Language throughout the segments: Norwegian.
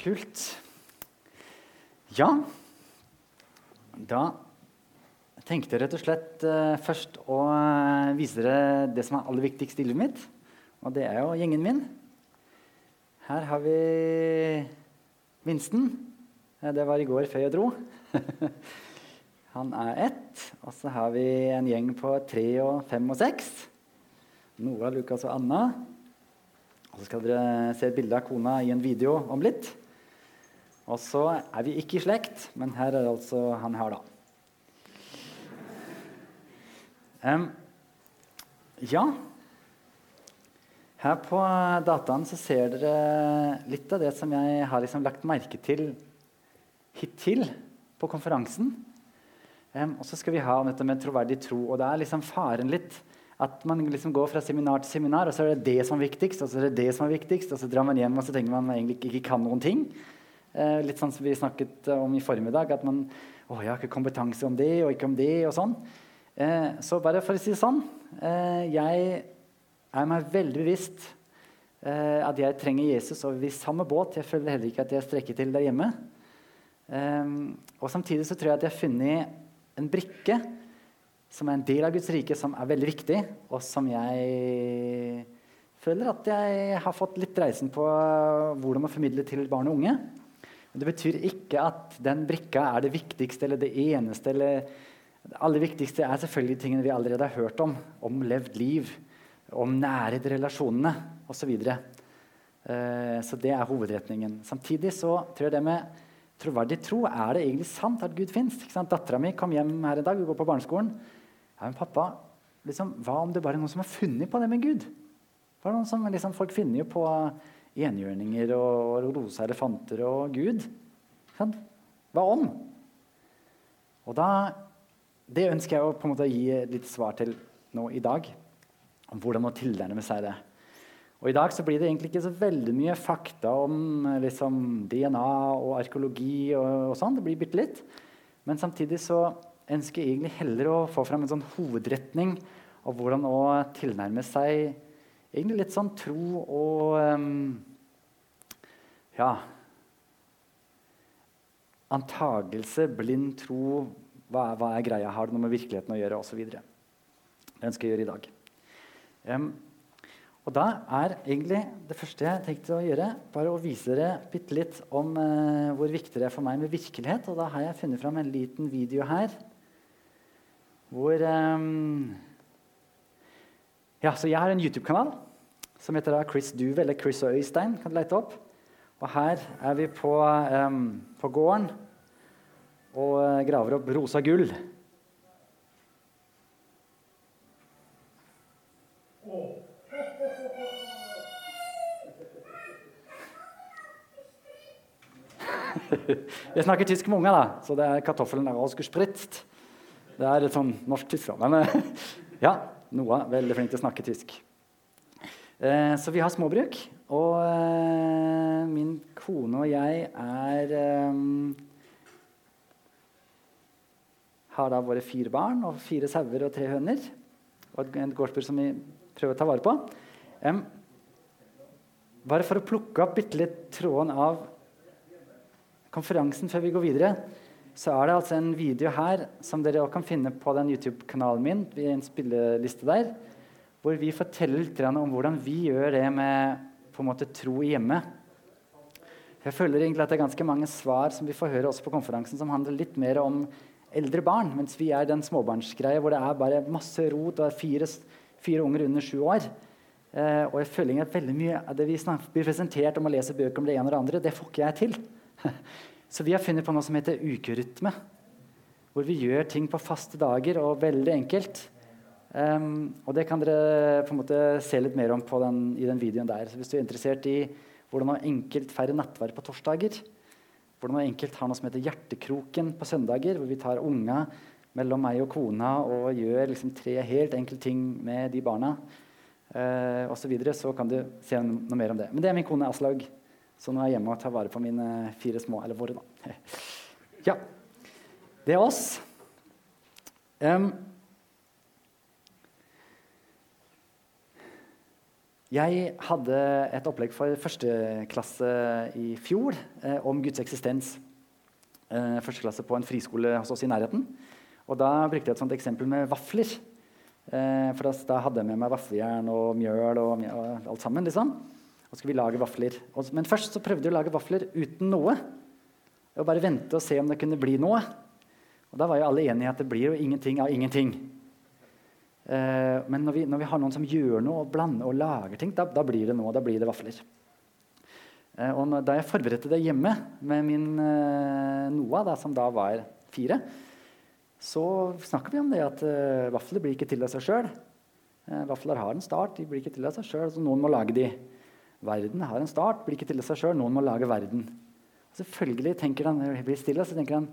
Kult. Ja, da tenkte jeg rett og slett uh, først å uh, vise dere det som er aller viktigst i livet mitt. Og det er jo gjengen min. Her har vi minsten. Det var i går før jeg dro. Han er ett. Og så har vi en gjeng på tre og fem og seks. Noah, Lukas og Anna. Og så skal dere se et bilde av kona i en video om litt. Og så er vi ikke i slekt, men her er altså han her, da. Um, ja Her på dataen så ser dere litt av det som jeg har liksom lagt merke til hittil på konferansen. Um, og så skal vi ha om dette med troverdig tro. Og det er liksom faren litt at man liksom går fra seminar til seminar, og så er det det som er viktigst, og så er det det som er viktigst, og så drar man hjem og så tenker man egentlig ikke kan noen ting. Eh, litt sånn som vi snakket om i formiddag, at man å, jeg har ikke kompetanse om det og ikke om det. og sånn. Eh, så bare for å si det sånn eh, Jeg er meg veldig bevisst at jeg trenger Jesus, og vi er samme båt. Jeg føler heller ikke at jeg strekker til der hjemme. Eh, og samtidig så tror jeg at jeg har funnet en brikke som er en del av Guds rike, som er veldig viktig, og som jeg føler at jeg har fått litt reisen på hvordan å formidle til barn og unge. Men det betyr ikke at den brikka er det viktigste eller det eneste. eller Det aller viktigste er selvfølgelig tingene vi allerede har hørt om. Om levd liv, om nære relasjonene osv. Så, uh, så det er hovedretningen. Samtidig så tror jeg det med troverdig tro Er det egentlig sant at Gud fins? Dattera mi kom hjem her en dag, vi går på barneskolen. Ja, men pappa, liksom, hva om det bare er noen som har funnet på det med Gud? Hva er det noen som, liksom, Folk finner jo på enhjørninger og, rosa elefanter og Gud. Sånn? Hva om? Og da, Det ønsker jeg å på en måte gi litt svar til nå i dag. Om hvordan å tilnærme seg det. Og I dag så blir det egentlig ikke så veldig mye fakta om liksom, DNA og arkeologi. og, og sånn. Det blir bitte litt. Men samtidig så ønsker jeg egentlig heller å få fram en sånn hovedretning av hvordan å tilnærme seg egentlig litt sånn tro og um, Ja Antagelse, blind tro, hva er, hva er, greia? Har det noe med virkeligheten å gjøre? Osv. Det ønsker jeg å gjøre i dag. Um, og da er egentlig det første jeg tenkte å gjøre, bare å vise dere bitte litt om uh, hvor viktig det er for meg med virkelighet. Og da har jeg funnet fram en liten video her hvor um, ja, så Jeg har en YouTube-kanal som heter Chris Duve, eller Chris og Øystein. kan du lete opp. Og her er vi på, um, på gården og uh, graver opp rosa gull. Jeg snakker tysk med unger, da, så det er kartoffelen er. Det er et sånn norsk-tysk. Eh, ja, Noah veldig flink til å snakke tysk. Eh, så vi har småbruk. Og eh, min kone og jeg er eh, Har da våre fire barn og fire sauer og tre høner. Og en gårdsbruk som vi prøver å ta vare på. bare for å plukke opp bitte litt tråden av konferansen før vi går videre så er det altså en video her som dere også kan finne på den YouTube-kanalen min. i en spilleliste der, Hvor vi forteller litt om hvordan vi gjør det med på en måte tro hjemme. Jeg føler egentlig at det er ganske mange svar som vi får høre også på konferansen, som handler litt mer om eldre barn, mens vi er den småbarnsgreia hvor det er bare masse rot og fire, fire unger under sju år. Eh, og jeg føler at veldig mye av det vi blir presentert om å lese bøker om det ene og det andre, det får ikke jeg til. Så vi har funnet på noe som heter ukerytme. Hvor vi gjør ting på faste dager og veldig enkelt. Um, og det kan dere på en måte se litt mer om den, i den videoen der. Så hvis du er interessert i hvordan man enkelt feire nattverd på torsdager, hvordan man enkelt har noe som heter Hjertekroken på søndager, hvor vi tar unga mellom meg og kona og gjør liksom tre helt enkle ting med de barna, uh, osv., så, videre, så kan du se noe mer om det. Men det er min kone Aslaug. Så nå er jeg hjemme og tar vare på mine fire små. Eller våre, da. Ja. Det er oss. Um, Jeg hadde et opplegg for første klasse i fjor eh, om Guds eksistens. Eh, første klasse på en friskole hos oss i nærheten. Og Da brukte jeg et sånt eksempel med vafler. Eh, for da, da, hadde jeg med meg vaffeljern og mjøl og, og alt sammen. liksom. Og skulle vi lage vafler. Men først så prøvde vi å lage vafler uten noe. Og bare vente og se om det kunne bli noe. Og Da var jo alle enige i at det blir jo ingenting av ingenting. Uh, men når vi, når vi, har noen som gjør noe og blander og lager ting, da, da blir det noe. Da blir det vafler. Uh, og da jeg forberedte det hjemme med min uh, Noah, da, som da var fire, så snakker vi om det at vafler blir ikke til av seg sjøl. vafler har en start, de blir ikke til av seg sjøl, så noen må lage de. Verden har en start, blir ikke til seg sjøl, noen må lage verden. Og selvfølgelig tenker han, når blir stille, så tenker han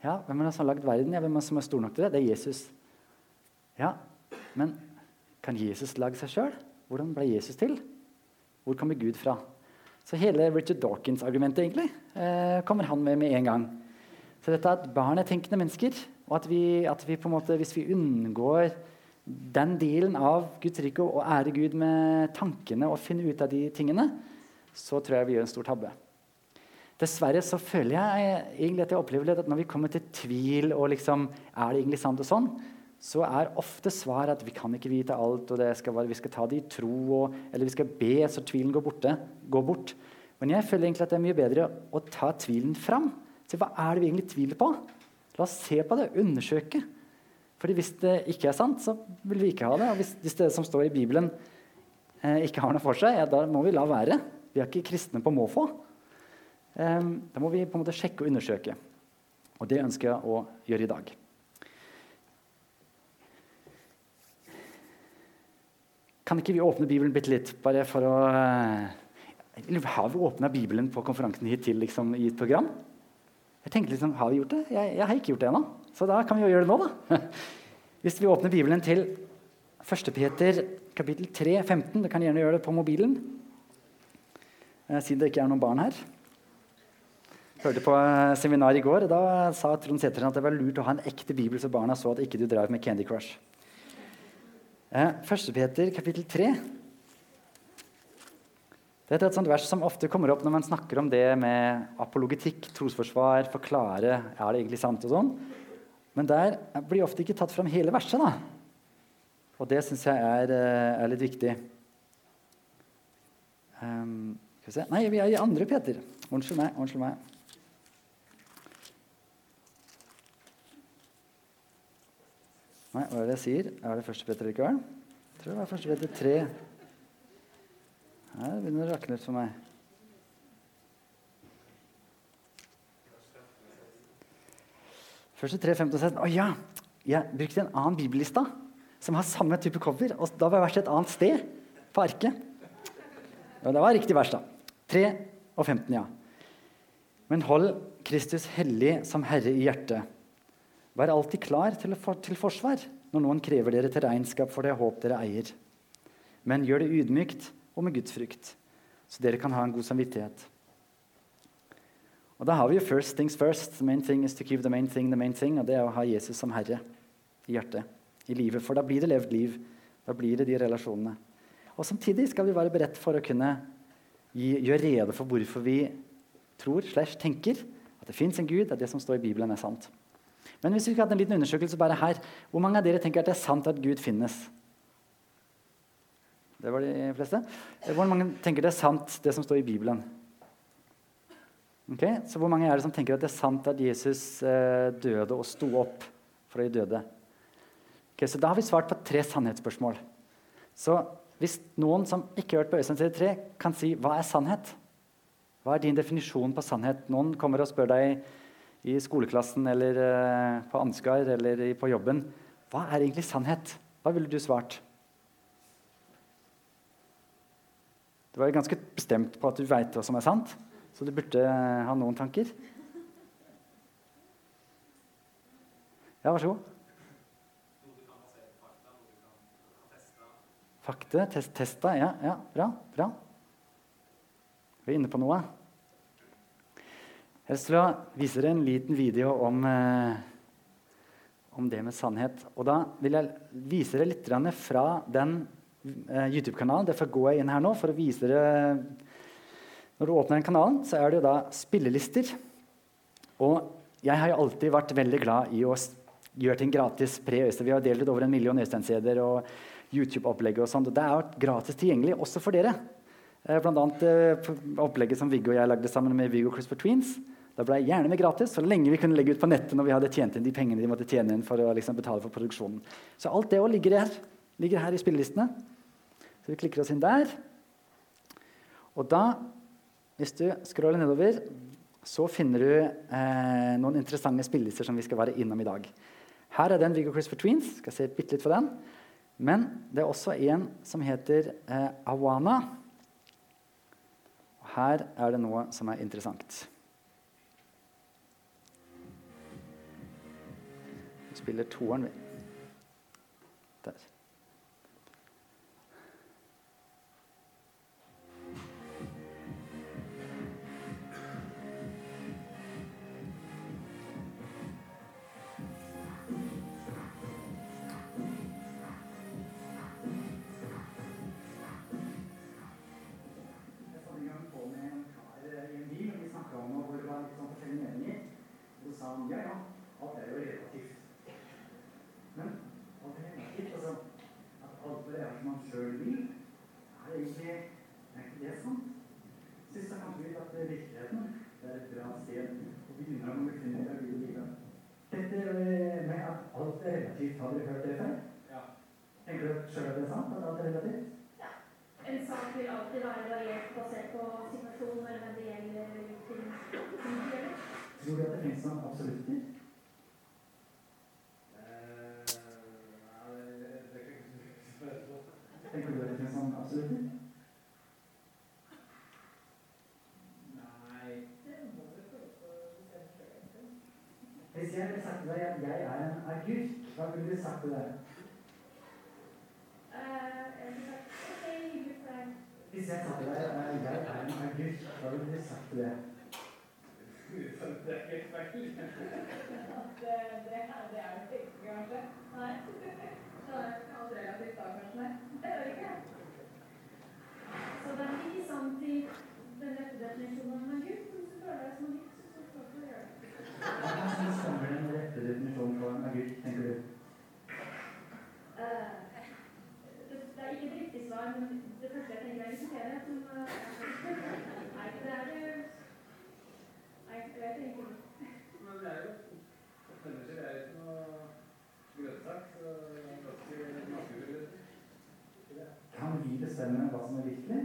ja, hvem er det som har lagd verden? Ja, hvem er det som er stor nok til det? Det er Jesus. Ja, men kan Jesus lage seg sjøl? Hvordan ble Jesus til? Hvor kommer Gud fra? Så hele Richard Dawkins-argumentet egentlig, eh, kommer han med med en gang. Så dette at barn er tenkende mennesker, og at vi, at vi måte, hvis vi unngår den delen av Guds rike og ære Gud med tankene og finne ut av de tingene, så tror jeg vi gjør en stor tabbe. Dessverre så føler jeg egentlig at jeg opplever litt at når vi kommer til tvil og liksom, er det egentlig sant og sånn, så er ofte svaret at vi kan ikke vite alt, og skal være, vi skal ta det i tro, og, eller vi skal be så tvilen går, borte, går, bort. Men jeg føler egentlig at det er mye bedre å ta tvilen fram. Se hva er det vi egentlig tviler på? La oss se på det, undersøke. Fordi hvis det ikke er sant, så vil vi ikke ha det. Og hvis, hvis det som står i Bibelen, eh, ikke har noe for seg, ja, da må vi la være. Vi er ikke kristne på måfå. Eh, da må vi på en måte sjekke og undersøke. Og det ønsker jeg å gjøre i dag. Kan ikke vi åpne Bibelen bitte litt, bare for å eh, har vi åpna Bibelen på konferansen hittil liksom, i et program? Jeg tenkte liksom, Har vi gjort det? Jeg, jeg har ikke gjort det ennå. Så da kan vi jo gjøre det nå, da. Hvis vi åpner Bibelen til 1. Peter kapittel 3, 15 Du kan gjerne gjøre det på mobilen. Eh, siden det ikke er noen barn her. Jeg hørte på eh, seminar i går, da sa Trond Sæther at det var lurt å ha en ekte bibel, så barna så at ikke du drev med Candy Crush. 1. Eh, Peter kapittel 3. Det er et sånt vers som ofte kommer opp når man snakker om det med apologetikk, trosforsvar, forklare er det egentlig sant og sånn. Men der blir ofte ikke tatt fram hele verset. da. Og det syns jeg er, eh, er, litt viktig. Um, skal vi se Nei, vi er i andre Peter. Unnskyld meg. unnskyld meg. Nei, hva er det jeg sier? Er det første Peter likevel? Jeg tror det var første Peter 3. Her begynner det å rakne ut for meg. Første 3, 5 og 16. Å ja! Jeg brukte en annen bibellista som har samme type cover. Og da var verset et annet sted på arket. Og det var riktig vers, da. 3 og 15, ja. Men hold Kristus hellig som Herre i hjertet Vær alltid klar til, for, til forsvar når noen krever dere til regnskap for det håp dere eier. Men gjør det ydmykt og med Guds frykt, så dere kan ha en god samvittighet. Og Da har vi jo 'first things first'. The main thing is to keep the main thing the main thing. Og det er å ha Jesus som herre i hjertet, i livet. For da blir det levd liv. Da blir det de relasjonene. Og Samtidig skal vi være beredt for å kunne gjøre rede for hvorfor vi tror slash tenker at det fins en Gud, at det som står i Bibelen, er sant. Men hvis vi skulle hatt en liten undersøkelse bare her, hvor mange av dere tenker at det er sant at Gud finnes? Det var de fleste. Hvor mange tenker det er sant, det som står i Bibelen? Okay? Så hvor mange er det som tenker at det er sant at Jesus eh, døde og sto opp fra de døde? Okay, så da har vi svart på tre sannhetsspørsmål. Så hvis noen som ikke har hørt på Øystein CD3, kan si hva er sannhet? Hva er din definisjon på sannhet? Noen kommer og spør deg i skoleklassen eller uh, på Ansgar eller på jobben Hva er egentlig sannhet? Hva ville du svart? Du var ganske bestemt på at du veit hva som er sant, så du burde uh, ha noen tanker. Ja, vær så god. Fakta, test, testa. Ja, ja, bra. bra. Vi er inne på noe. Jeg vil vise dere en liten video om, eh, om, det med sannhet. Og da vil jeg vise dere litt fra den eh, YouTube-kanalen. Derfor går jeg inn her nå for å vise dere Når du åpner den kanalen, så er det jo da spillelister. Og jeg har jo alltid vært veldig glad i å gjøre ting gratis. pre Øystein. Vi har delt ut over en million Øystein-CD-er og YouTube-opplegg. og sånt. Det er jo gratis tilgjengelig også for dere. Eh, blant annet eh, opplegget som Viggo og jeg lagde sammen med Viggo Crisper Tweens. Da ble jeg gjerne med gratis så lenge vi kunne legge ut på nettet når vi hadde tjent inn de pengene de måtte tjene inn for å liksom, betale for produksjonen. Så alt det òg ligger her. Ligger her i spillelistene. Så vi klikker oss inn der. Og da, hvis du scroller nedover, så finner du eh, noen interessante spillelister som vi skal være innom i dag. Her er den Viggo Chris for Tweens. Skal se bitte litt på den. Men det er også en som heter eh, Awana. Og her er det noe som er interessant. Vi spiller toeren, vi. Ja, ja, alt er jo relativt. Men alt er relativt. Altså, at alt det er som man sjøl vil, er egentlig, er ikke det sant. Sist jeg fant ut at virkeligheten det er et bra sted å begynne å befinne seg i livet. Dette med at alt er relativt, har dere hørt det før? Ja. Tenker dere sjøl at det er sant? At alt er relativt? Ja. En sak vil alltid være variert basert på situasjonen eller hvem det gjelder. eller Tror du at det finnes noen absolutter? Tenker du at det finnes noen absolutter? Nei Hvis jeg hadde sagt til deg at jeg er en agurk, sagt til deg? Hvis jeg sa til deg at jeg er en agurk, hva ville du sagt til det? Det er ikke feil. Det, det, det er det ikke, kanskje. Nei. Det er alt relativt da, kanskje. Det er det ikke. Så det er ikke sånn til den rette definisjonen av Gud, men hvis du føler deg som en Gud, så skal du gjøre det. Hva syns stemmer den rette definisjonen på en agurk, tenker du? Eh, det, det er ikke et riktig svar, men det første jeg tenker er diskutere. Som, uh, nei, det er det Nei, jeg vet ikke. Men det er jo Mennesker er ikke noe grønnsak, så ganske naturlig. Kan vi bestemme hva som er virkelig?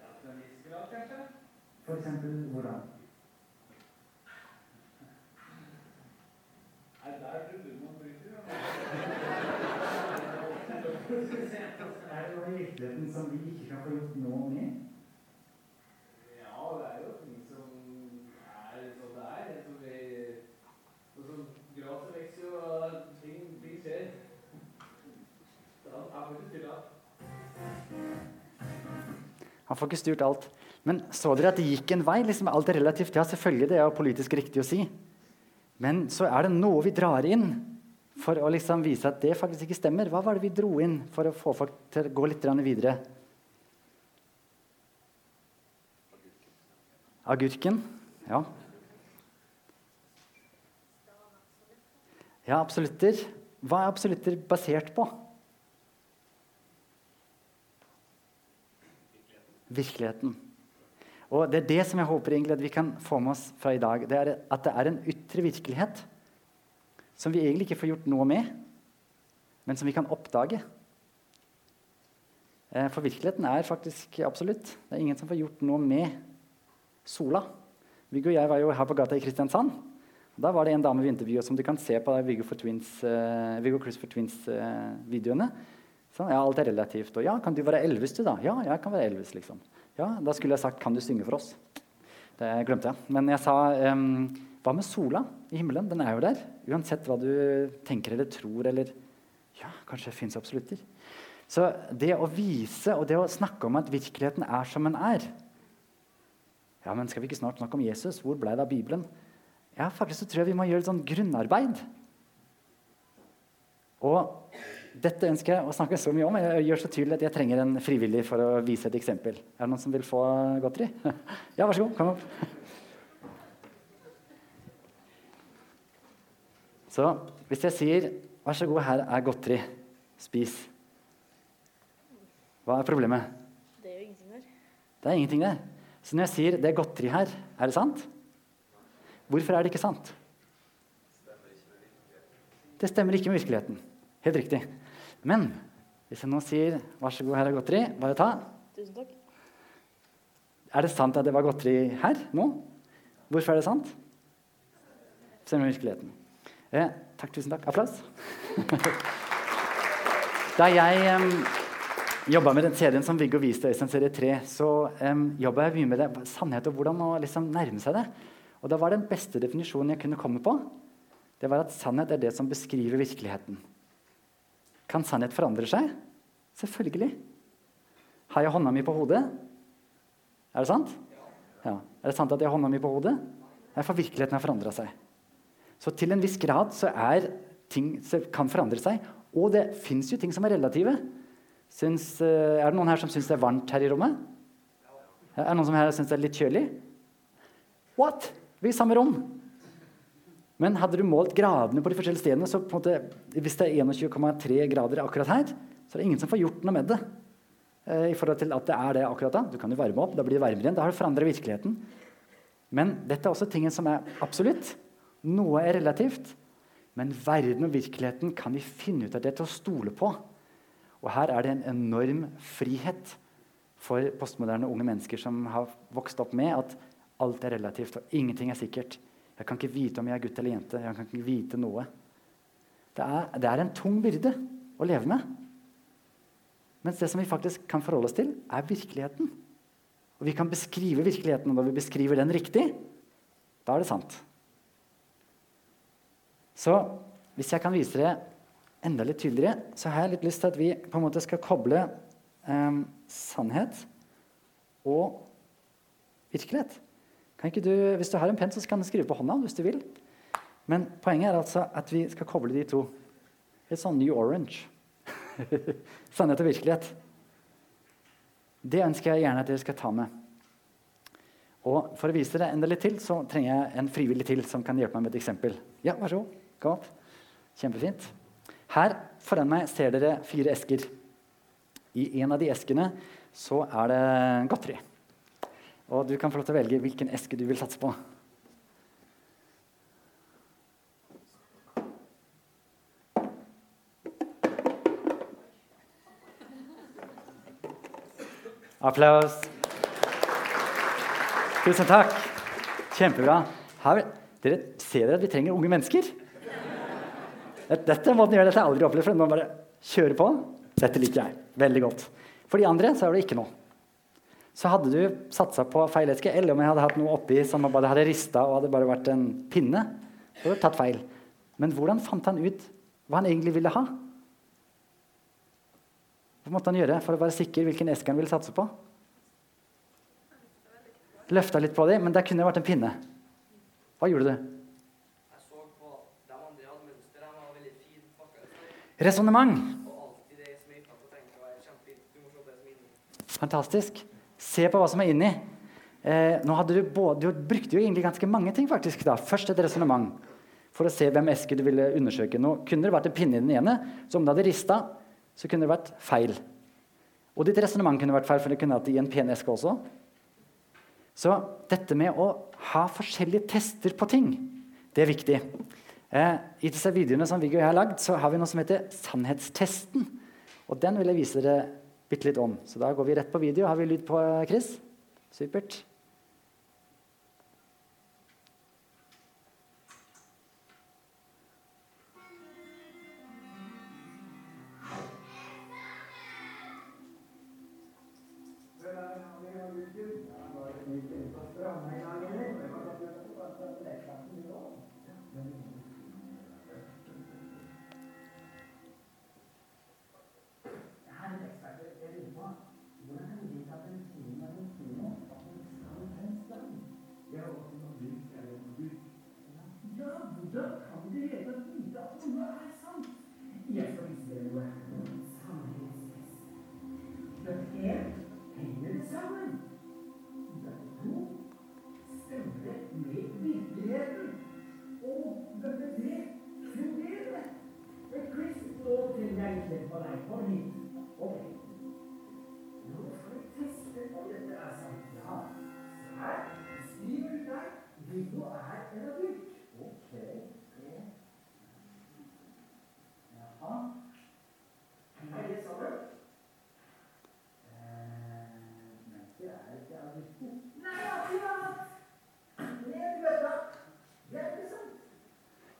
Ja, til en viss grad, kanskje. For eksempel hvordan? Nei, der tror du man bryter, jo. Er det noe i virkeligheten som vi ikke kan få gjort noe med? Ja, det er jo ting som er sånn det er. Jeg tror vi Og som gresset vokser jo, og ting, ting skjer. Han får ikke styrt alt. Men så dere at det gikk en vei? Liksom alt er relativt. Ja, selvfølgelig, det er jo politisk riktig å si. Men så er det noe vi drar inn for å liksom vise at det faktisk ikke stemmer. Hva var det vi dro inn for å få folk til å gå litt videre? Agurken. Ja. Ja, absolutter. Hva er absolutter basert på? Virkeligheten. Og Det er det som jeg håper egentlig at vi kan få med oss fra i dag. Det er At det er en ytre virkelighet som vi egentlig ikke får gjort noe med, men som vi kan oppdage. Eh, For virkeligheten er faktisk absolutt. Det er ingen som får gjort noe med sola. Viggo og jeg var jo her på gata i Kristiansand. Da var det en dame vi intervjuet som du kan se på Viggo, for Twins, uh, Viggo for Twins-videoene. sånn, ja, alt er relativt. Og ja, kan du være Elvis, du, da? Ja, jeg kan være Elvis, liksom. Ja, Da skulle jeg sagt 'Kan du synge for oss?' Det glemte jeg. Men jeg sa um, 'Hva med sola i himmelen?' Den er jo der. Uansett hva du tenker eller tror eller Ja, kanskje det fins absolutter. Så det å vise og det å snakke om at virkeligheten er som den er Ja, men skal vi ikke snart snakke om Jesus? Hvor ble det av Bibelen? Ja, faktisk så tror jeg vi må gjøre et sånn grunnarbeid. Og dette ønsker jeg å snakke så mye om. Jeg gjør så tydelig at jeg trenger en frivillig for å vise et eksempel. Er det noen som vil få godteri? Ja, vær så god. Kom opp. Så hvis jeg sier 'vær så god, her er godteri, spis', hva er problemet? Det er jo ingenting der. Det er ingenting der. Så når jeg sier 'det er godteri her', er det sant? Hvorfor er det ikke sant? Det stemmer ikke med virkeligheten. Helt riktig. Men hvis jeg nå sier 'vær så god, her er godteri', bare ta. Tusen takk. Er det sant at det var godteri her nå? Hvorfor er det sant? Stemmer med virkeligheten. Eh, takk, tusen takk. Applaus. da jeg um, jobba med den serien som Viggo viste, Øystein serie 3, så um, jobba jeg mye med det, sannhet og hvordan å liksom nærme seg det. Og da var den beste definisjonen jeg kunne komme på, det var at sannhet er det som beskriver virkeligheten. Kan sannhet forandre seg? Selvfølgelig. Har jeg hånda mi på hodet? Er det sant? Ja. Er det sant at jeg har hånda mi på hodet? Nei, for virkeligheten har forandra seg. Så til en viss grad så er ting som kan forandre seg. Og det fins jo ting som er relative. Syns, eh, er det noen her som syns det er varmt her i rommet? Er det noen som her syns det er litt kjølig? What? Vi er i samme rom. Men hadde du målt gradene på de forskjellige stedene, så måte, hvis det er 21,3 grader akkurat her, så er det ingen som får gjort noe med det. Eh, i forhold til at det er det akkurat da. Du kan jo varme opp, da blir det varmere igjen. Da har du forandra virkeligheten. Men dette er også tingen som er absolutt. Noe er relativt. Men verden og virkeligheten kan vi finne ut av det til å stole på. Og her er det en enorm frihet for postmoderne unge mennesker som har vokst opp med at alt er relativt, og ingenting er sikkert. Jeg kan ikke vite om jeg er gutt eller jente. Jeg kan ikke vite noe. Det er, det er en tung byrde å leve med. Mens det som vi faktisk kan forholde oss til, er virkeligheten. Og vi kan beskrive virkeligheten, og når vi beskriver den riktig, da er det sant. Så hvis jeg kan vise dere enda litt tydeligere, så har jeg litt lyst til at vi på en måte skal koble eh, sannhet og virkelighet. Du, hvis du har en penn, så kan du skrive på hånda hvis du vil. Men poenget er altså at vi skal koble de to. Et sånn New Orange. Sannhet og virkelighet. Det ønsker jeg gjerne at dere skal ta med. Og For å vise dere enda litt til, så trenger jeg en frivillig til som kan hjelpe meg med et eksempel. Ja, vær så god. Kom opp. Kjempefint. Her foran meg ser dere fire esker. I en av de eskene så er det godteri. Og du kan få lov til å velge hvilken eske du vil satse på. Applaus. Tusen takk. Kjempebra. Her, dere ser dere at vi trenger unge mennesker? Dette måten gjøre dette. Jeg aldri opplevd før. Man bare kjøre på. Dette liker jeg veldig godt. For de andre så er det ikke noe. Så hadde du satsa på feil eske, eller om jeg hadde hatt noe oppi som bare hadde rista og hadde bare vært en pinne, så hadde du tatt feil. Men hvordan fant han ut hva han egentlig ville ha? Hva måtte han gjøre for å være sikker hvilken eske han ville satse på? Løfta litt på dem, men der kunne det vært en pinne. Hva gjorde du? Jeg så på dem andre hadde mønster, de var veldig fint pakka. Resonnement. Og alltid det som er utenpå trenger å være kjempefint. Du må se det som er inni. Fantastisk. Se på hva som er inni. Eh, nå hadde du, både, du brukte jo egentlig ganske mange ting. faktisk da. Først et resonnement for å se hvem eske du ville undersøke. Nå kunne det vært en pinne i den ene, så om det hadde rista, så kunne det vært feil. Og ditt resonnement kunne vært feil, for det kunne hatt i en pen eske også. Så dette med å ha forskjellige tester på ting, det er viktig. Eh, I disse videoene som Viggo og jeg har lagd, så har vi noe som heter sannhetstesten. Og den vil jeg vise dere bitte litt om. Så da går vi rett på video. Har vi lyd på, Chris? Supert. Ja, hvordan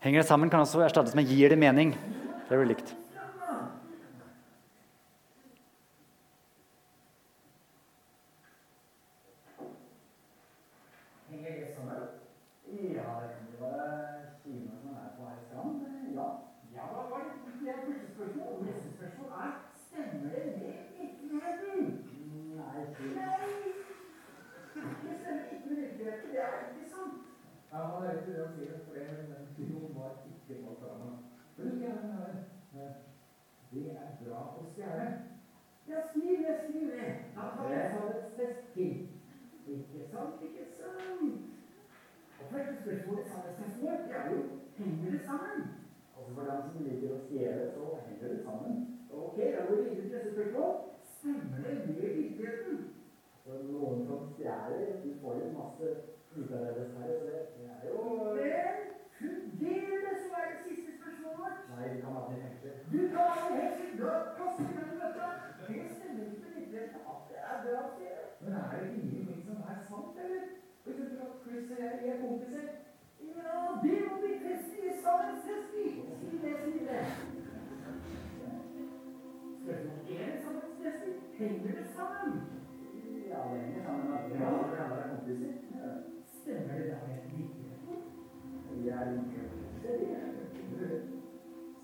Henger det sammen kan også erstattes med 'gir det mening'. Det blir likt. Henger det sammen? Ja, det kan jo være kino som er på her i strand. Ja. Ja, hva var det? Det er første spørsmål. Og neste spørsmål er stemmer det med virkeligheten? Nei. Nei. Det stemmer ikke med virkeligheten. Det er ikke sant. Ja, han er rett i det han sier, for det- den kinoen var ikke på planen. Men du skal gjerne ha det. Det er bra å stjele. Ja, skriv det, skriv det. Da tar jeg sannhetstest til. Ikke sant, ikke sant? Og første spørsmål i sannhetstesten vår, det er jo henger det sammen? Altså for dem som liker å stjele, så henger det sammen. Ok, da går vi videre til neste spørsmål. Stemmer det med virkeligheten? Så noen som stjeler, de får jo masse ut av det dessverre, så det det er jo Men fungerer det, så er det siste spørsmålet? Nei, du kan aldri tenke det. Du kan aldri tenke det. Da kaster vi den i møtta. Det stemmer ikke med virkeligheten at det er bra å stjele. Men er det ingenting som er sant, eller? For eksempel at Chris og jeg er kompiser. Ja, det må vi teste i sannhetstesten. Skriv det, skriv det. Spørsmål er det sannhetstesten? Henger det sammen? Ja, det henger sammen med at vi alle er kompiser. Stemmer det da med virkeligheten? Vi er like kompiser, vi er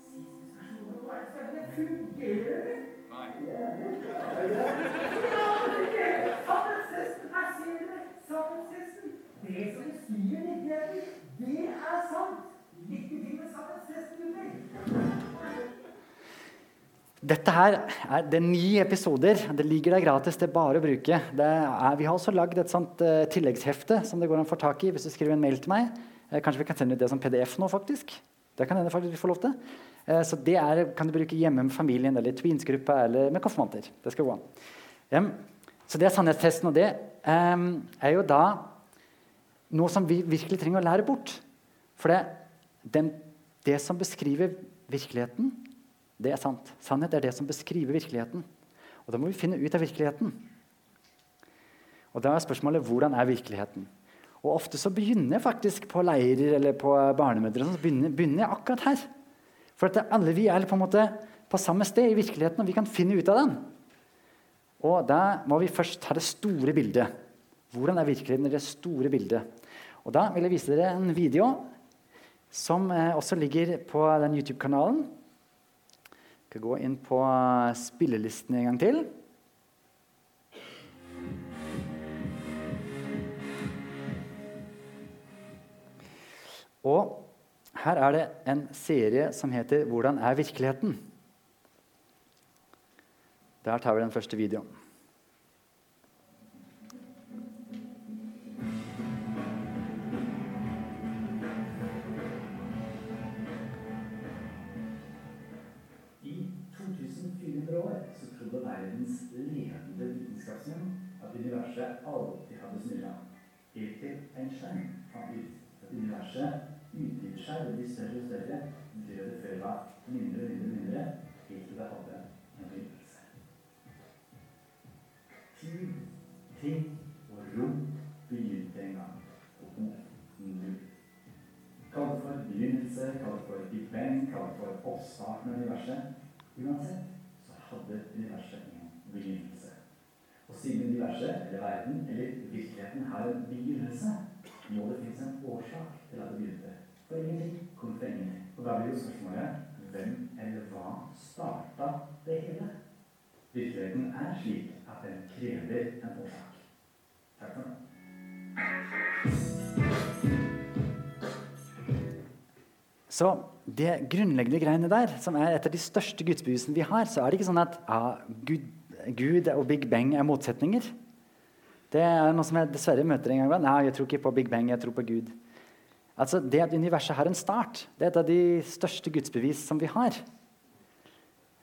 Siste spørsmål, hva er det spennende? Fungerer det? Nei. Ja, det ja, ja. Ja, det fungerer. Sannhetstesten, her ser dere. Sannhetstesten. Det som beskriver virkeligheten, det er sant. Lykke til med sannhetstesten, gutter. Dette her er, det er ni episoder. Det ligger der gratis. Det er bare å bruke. Er, vi har også lagd et sånt uh, tilleggshefte som det går an å få tak i hvis du skriver en mail til meg. Uh, kanskje vi kan sende ut det som PDF nå, faktisk. Det kan hende faktisk vi får lov til. Uh, så det er, kan du bruke hjemme med familien eller i tweensgruppa eller med konfirmanter. Det skal gå an. Um, så det er sannhetstesten, og det um, er jo da noe som vi virkelig trenger å lære bort. For det, den, det som beskriver virkeligheten, det er sant. Sannhet er det som beskriver virkeligheten. Og da må vi finne ut av virkeligheten. Og da er spørsmålet hvordan er virkeligheten? Og ofte så begynner jeg faktisk på leirer eller på barnemødre. Så begynner, begynner jeg akkurat her. For at alle vi er på en måte på samme sted i virkeligheten, og vi kan finne ut av den. Og da må vi først ta det store bildet. Hvordan er virkeligheten i det store bildet? Og da vil jeg vise dere en video som eh, også ligger på den YouTube-kanalen. Skal gå inn på spillelisten en gang til. Og her er det en serie som heter 'Hvordan er virkeligheten?' Der tar vi den første videoen. Trodde verdens ledende vitenskapsmenn at universet alltid hadde snurra. Helt til Einstein fant ut at universet utvider seg og blir større og større. Det før var mindre og mindre, mindre, helt til det hadde en begynnelse. Tid, ting og rom begynte en gang Og nå. Kall det for begynnelse, kall det for Big Bang, kall det for oppstarten av universet. Uansett så hadde universet en begynnelse. Og siden verden, eller virkeligheten har en begynnelse, må det finnes en årsak til at det begynte. For ingenting kom fra ingenting. Og da blir jo spørsmålet hvem eller hva starta det hele? Virkeligheten er slik at den krever en årsak. Takk for nå. Så det grunnleggende greiene der, som er et av de største gudsbevisene vi har, så er det ikke sånn at ah, Gud, Gud og Big Bang er motsetninger. Det er noe som jeg dessverre møter en gang. Nei, jeg tror ikke på Big Bang, jeg tror på Gud. Altså, Det at universet har en start, det er et av de største gudsbevis som vi har.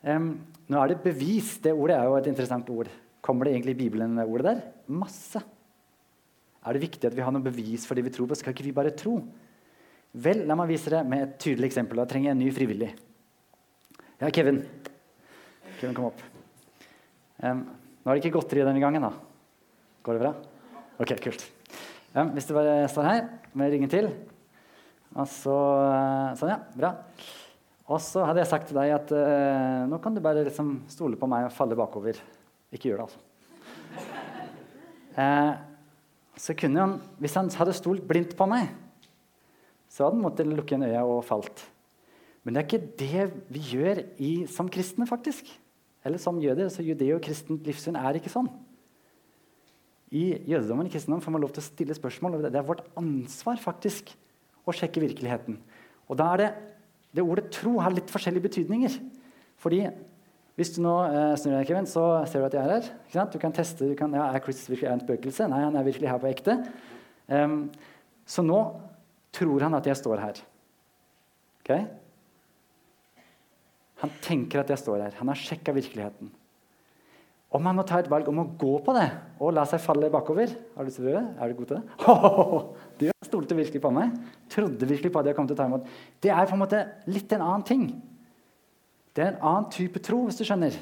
Um, nå er det bevis. Det ordet er jo et interessant ord. Kommer det egentlig i Bibelen, det ordet der? Masse. Er det viktig at vi har noe bevis for det vi tror på? Skal ikke vi bare tro? Vel, la meg vise det med et tydelig eksempel. Da trenger jeg en ny frivillig. Ja, Kevin. Kevin, kom opp. Um, nå er det ikke godteri denne gangen, da. Går det bra? Ok, kult. Ja, hvis du bare står her med ryggen til og så, eh, Sånn, ja. Bra. Og så hadde jeg sagt til deg at eh, nå kan du bare liksom stole på meg og falle bakover. Ikke gjør det, altså. Eh, så kunne han, Hvis han hadde stolt blindt på meg, så hadde han måttet lukke igjen øya og falt. Men det er ikke det vi gjør i, som kristne, faktisk. Eller som jøder. så Judeo-kristent livssyn er ikke sånn. I jødedommen i kristendom får man lov til å stille spørsmål. og Det er vårt ansvar faktisk å sjekke virkeligheten. Og da er det, det ordet tro har litt forskjellige betydninger. Fordi hvis du nå eh, snur deg, Kevin, så ser du at jeg er her. Du kan teste du kan, ja, er Chris virkelig en spøkelse. Nei, han er virkelig her på ekte. Um, så nå tror han at jeg står her. Ok? Han tenker at jeg står her. Han har sjekka virkeligheten. Om han må ta et valg om å gå på det og la seg falle bakover Har du lyst til å gjøre? Er du god til det? Oh, du stolte virkelig på meg. Trodde virkelig på at jeg kom til å ta imot. Det er på en måte litt en annen ting. Det er en annen type tro, hvis du skjønner.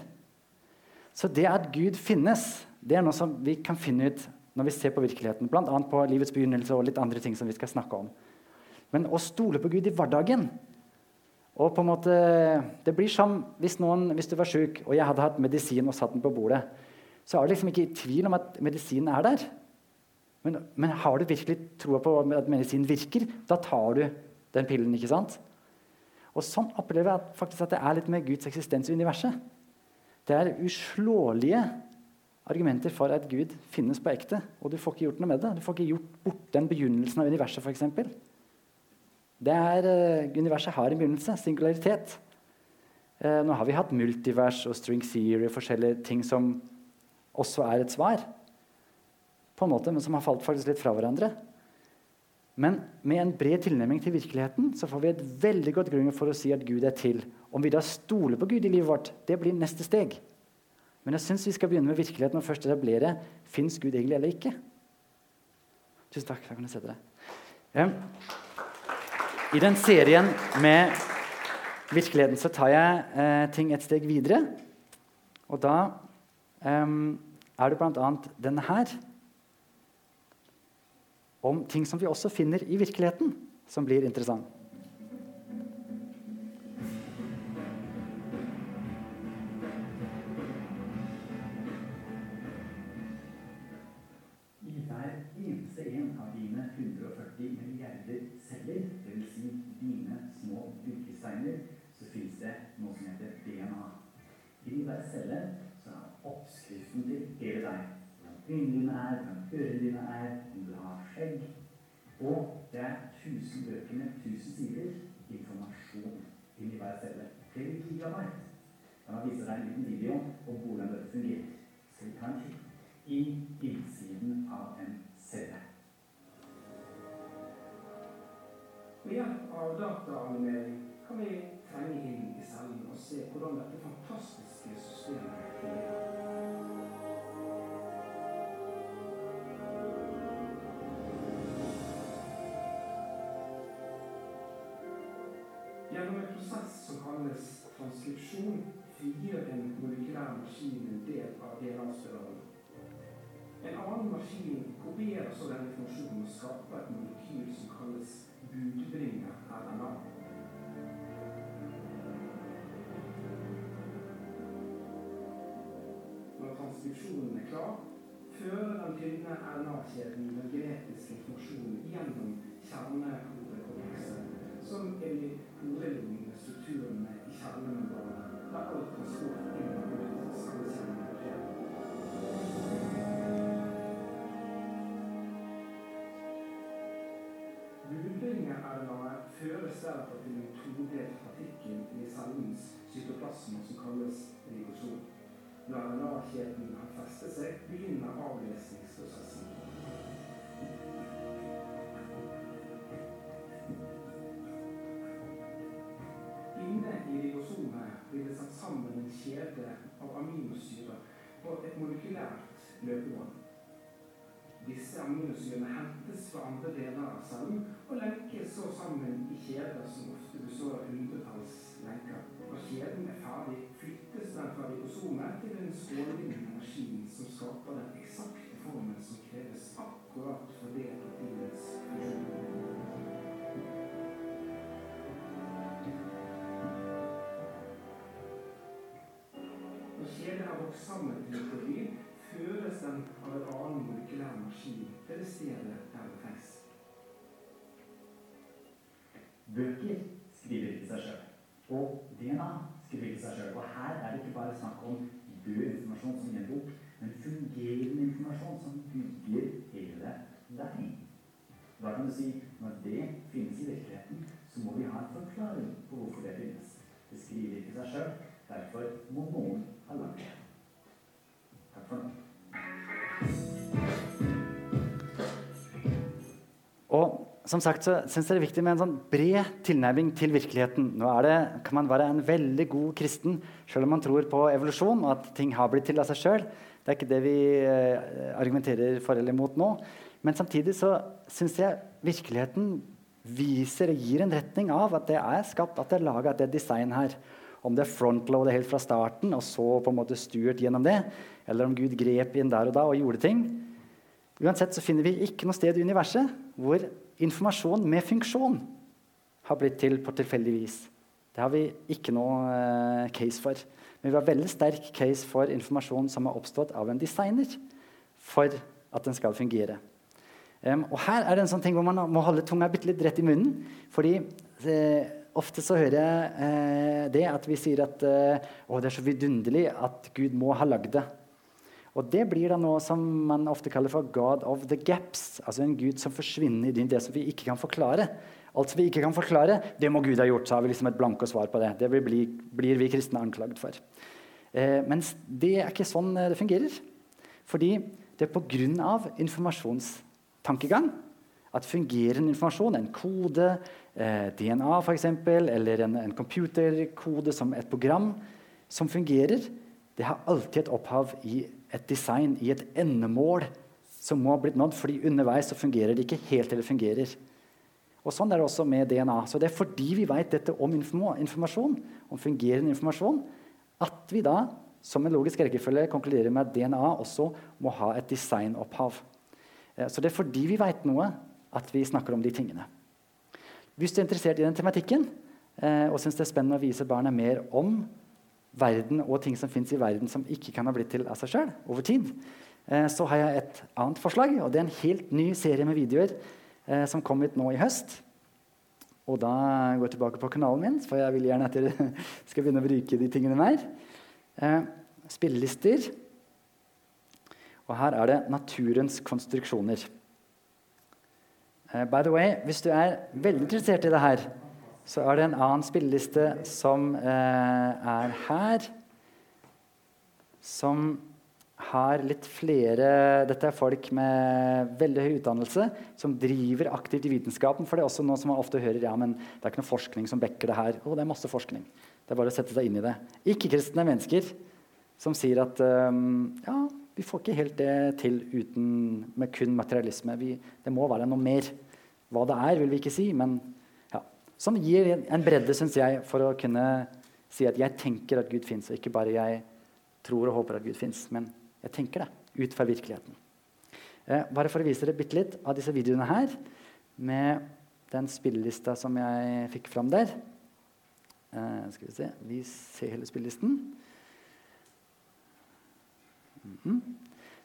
Så det at Gud finnes, det er noe som vi kan finne ut når vi ser på virkeligheten. Bl.a. på livets begynnelse og litt andre ting som vi skal snakke om. Men å stole på Gud i hverdagen og på en måte, Det blir som hvis, noen, hvis du var sjuk og jeg hadde hatt medisin og satt den på bordet. Så er du liksom ikke i tvil om at medisinen er der. Men, men har du virkelig troa på at medisinen virker, da tar du den pillen. ikke sant? Og Sånn opplever jeg faktisk at det er litt med Guds eksistens i universet. Det er uslåelige argumenter for at Gud finnes på ekte. Og du får ikke gjort noe med det. Du får ikke gjort bort den begynnelsen av universet. Eksempel. Det er, uh, universet har en begynnelse. Singularitet. Uh, nå har vi hatt multivers og string theory, forskjellige ting som også er et svar. På en måte, Men som har falt faktisk litt fra hverandre. Men med en bred tilnærming til virkeligheten så får vi et veldig godt grunnlag for å si at Gud er til. Om vi da stoler på Gud i livet vårt, det blir neste steg. Men jeg syns vi skal begynne med virkeligheten og først etablere fins Gud egentlig eller ikke. Tusen takk. Da kan jeg sette deg. I den serien med virkeligheten så tar jeg eh, ting et steg videre. Og da eh, er det bl.a. denne her om ting som vi også finner i virkeligheten, som blir interessant. I hver celle så er oppskriften til hele deg. Hvordan øynene dine er, hvordan ørene dine er, om du har skjegg. Og det er 1000 bøker med 1000 sider informasjon inni hver celle. Flere gigabyte. La meg vise deg en liten video om hvordan dette fungerer. Så vi kan kikke i innsiden av en celle. Ved hjelp av dataanimering kan vi trenge inn i cellen og se hvordan dette fantastiske. Gjennom en prosess som kalles transkripsjon, frigjør en molekylær maskin en del av DNA-spiralen. En annen maskin kopierer så den informasjonen og skaper et molekyl som kalles budbringer RNA. Når transkripsjonen er klar, fører den tynne RNA-kjeden den genetiske informasjonen gjennom kjernehodekomplekset, som er de hovedlignende strukturene i kjernemembranen, der kan transport inn og ut skjer. Budbringer-RNA-et føres derfor til en todelt partikkel i cellens cytoplasma som kalles ribosom. Når RNA-kjeden har festet seg, begynner avlesningsprosessen. Inne i ribosomet blir det satt sammen en kjede av aminosyrer på et molekylært løpebånd. Disse aminosyrene hentes fra andre deler av cellen og lenkes så sammen i kjeder som ofte består av hundretalls lenker. Når kjeden er ferdig, flyttes den fra ribosomet til en strålende maskin som skaper den eksakte formen som kreves akkurat for det funksjon. Når kjeden har vokst sammen til en protein, føres den av en annen molekylær maskin til det stedet der det trengs. Bøker skriver ikke seg sjøl. Og DNA ikke seg sjøl. Og her er det ikke bare snakk om død informasjon som i en bok, men fungerende informasjon som bygger hele deg. Da kan du si når det finnes i virkeligheten, så må vi ha en forklaring på hvorfor det finnes. Det skriver ikke seg sjøl. Derfor må noen ha lagd det. Takk for nå. Og som sagt så syns jeg det er viktig med en sånn bred tilnærming til virkeligheten. Nå det, kan man være en veldig god kristen selv om man tror på evolusjon og at ting har blitt til av seg sjøl. Det er ikke det vi eh, argumenterer for eller imot nå. Men samtidig så syns jeg virkeligheten viser og gir en retning av at det er skapt, at det er laga, at det er design her. Om det er frontloadet helt fra starten og så på en måte stuert gjennom det, eller om Gud grep inn der og da og gjorde ting. Uansett så finner vi ikke noe sted i universet hvor informasjon med funksjon har blitt til på tilfeldig vis. Det har vi ikke noe eh, case for. Men vi har veldig sterk case for informasjon som har oppstått av en designer for at den skal fungere. Um, og her er det en sånn ting hvor man må holde tunga litt rett i munnen. fordi eh, ofte så hører jeg eh, det at vi sier at eh, det er så vidunderlig at Gud må ha lagd det. Og det blir da noe som man ofte kaller for God of the gaps. Altså en gud som forsvinner i det som vi ikke kan forklare. Alt som vi ikke kan forklare, det må Gud ha gjort. Så har vi liksom et blanke svar på det. Det blir, blir vi kristne anklagd for. Eh, mens det er ikke sånn det fungerer. Fordi det er pga. informasjonstankegang at fungerende informasjon, en kode, eh, DNA f.eks., eller en, en computerkode som et program som fungerer, det har alltid et opphav i et design, i et endemål som må ha blitt nådd, fordi underveis så fungerer det ikke helt til det fungerer. Og Sånn er det også med DNA. Så det er fordi vi vet dette om informasjon, om fungerende informasjon, at vi da som en logisk rekkefølge konkluderer med at DNA også må ha et designopphav. Eh, så det er fordi vi vet noe, at vi snakker om de tingene. Hvis du er interessert i den tematikken eh, og syns det er spennende å vise barna mer om verden og ting som fins i verden som ikke kan ha blitt til av seg sjøl over tid, eh, så har jeg et annet forslag. og Det er en helt ny serie med videoer eh, som kom ut nå i høst. Og da går jeg tilbake på kanalen min, for jeg vil gjerne at dere skal begynne å bruke de tingene mer. Eh, spillelister. Og her er det naturens konstruksjoner. By the way, hvis du er veldig interessert i det her, så er det en annen spilleliste som eh, er her. Som har litt flere Dette er folk med veldig høy utdannelse som driver aktivt i vitenskapen. For det er også noe som man ofte hører ja, men det er ikke noe forskning som backer det her. Å, det er masse forskning. Det er bare å sette seg inn i det. Ikke-kristne mennesker som sier at um, ja, vi får ikke helt det til uten, med kun materialisme. Vi, det må være noe mer. Hva det er, vil vi ikke si, men. Som gir en bredde, syns jeg, for å kunne si at jeg tenker at Gud fins, og ikke bare jeg tror og håper at Gud fins, men jeg tenker det ut fra virkeligheten. Eh, bare for å vise dere bitte litt av disse videoene her, med den spillelista som jeg fikk fram der. Eh, skal vi se Vi ser hele spillelisten. Mm -hmm.